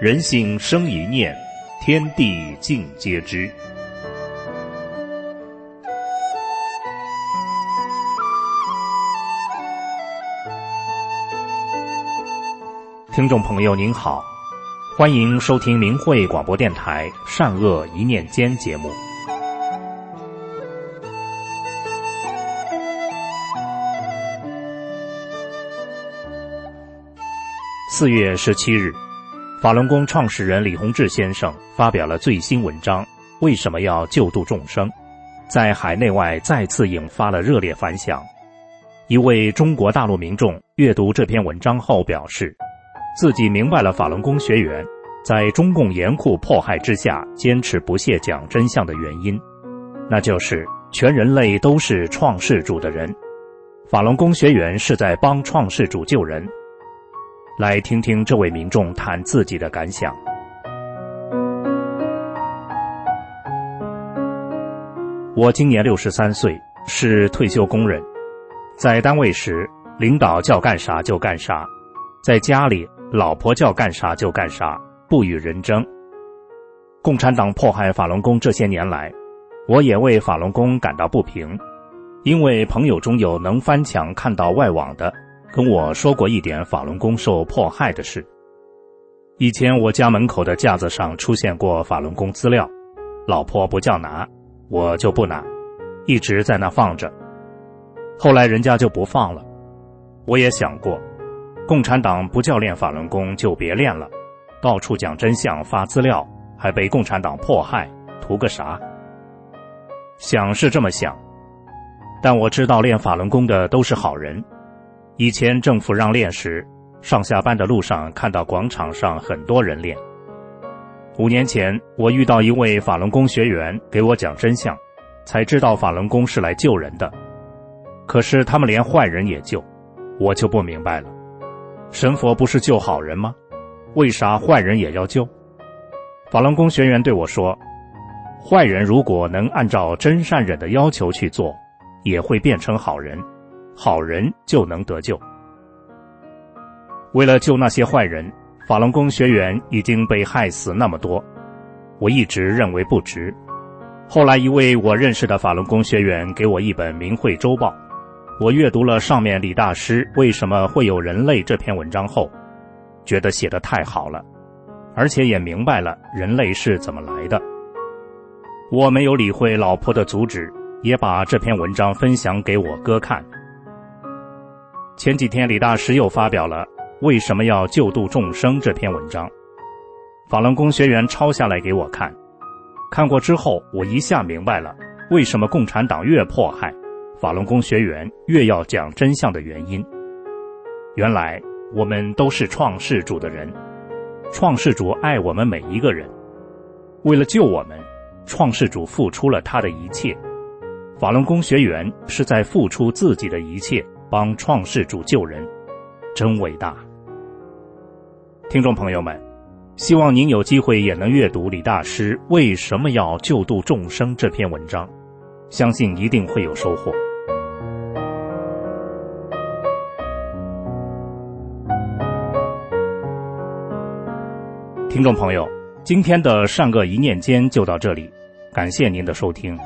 人性生一念，天地尽皆知。听众朋友您好，欢迎收听明慧广播电台《善恶一念间》节目。四月十七日。法轮功创始人李洪志先生发表了最新文章《为什么要救度众生》，在海内外再次引发了热烈反响。一位中国大陆民众阅读这篇文章后表示，自己明白了法轮功学员在中共严酷迫害之下坚持不懈讲真相的原因，那就是全人类都是创世主的人，法轮功学员是在帮创世主救人。来听听这位民众谈自己的感想。我今年六十三岁，是退休工人，在单位时，领导叫干啥就干啥；在家里，老婆叫干啥就干啥，不与人争。共产党迫害法轮功这些年来，我也为法轮功感到不平，因为朋友中有能翻墙看到外网的。跟我说过一点法轮功受迫害的事。以前我家门口的架子上出现过法轮功资料，老婆不叫拿，我就不拿，一直在那放着。后来人家就不放了。我也想过，共产党不叫练法轮功就别练了，到处讲真相发资料，还被共产党迫害，图个啥？想是这么想，但我知道练法轮功的都是好人。以前政府让练时，上下班的路上看到广场上很多人练。五年前，我遇到一位法轮功学员给我讲真相，才知道法轮功是来救人的。可是他们连坏人也救，我就不明白了。神佛不是救好人吗？为啥坏人也要救？法轮功学员对我说：“坏人如果能按照真善忍的要求去做，也会变成好人。”好人就能得救。为了救那些坏人，法轮功学员已经被害死那么多，我一直认为不值。后来，一位我认识的法轮功学员给我一本《明慧周报》，我阅读了上面李大师为什么会有人类这篇文章后，觉得写的太好了，而且也明白了人类是怎么来的。我没有理会老婆的阻止，也把这篇文章分享给我哥看。前几天，李大师又发表了《为什么要救度众生》这篇文章，法轮功学员抄下来给我看。看过之后，我一下明白了为什么共产党越迫害法轮功学员越要讲真相的原因。原来我们都是创世主的人，创世主爱我们每一个人，为了救我们，创世主付出了他的一切。法轮功学员是在付出自己的一切。帮创世主救人，真伟大！听众朋友们，希望您有机会也能阅读李大师为什么要救度众生这篇文章，相信一定会有收获。听众朋友，今天的善恶一念间就到这里，感谢您的收听。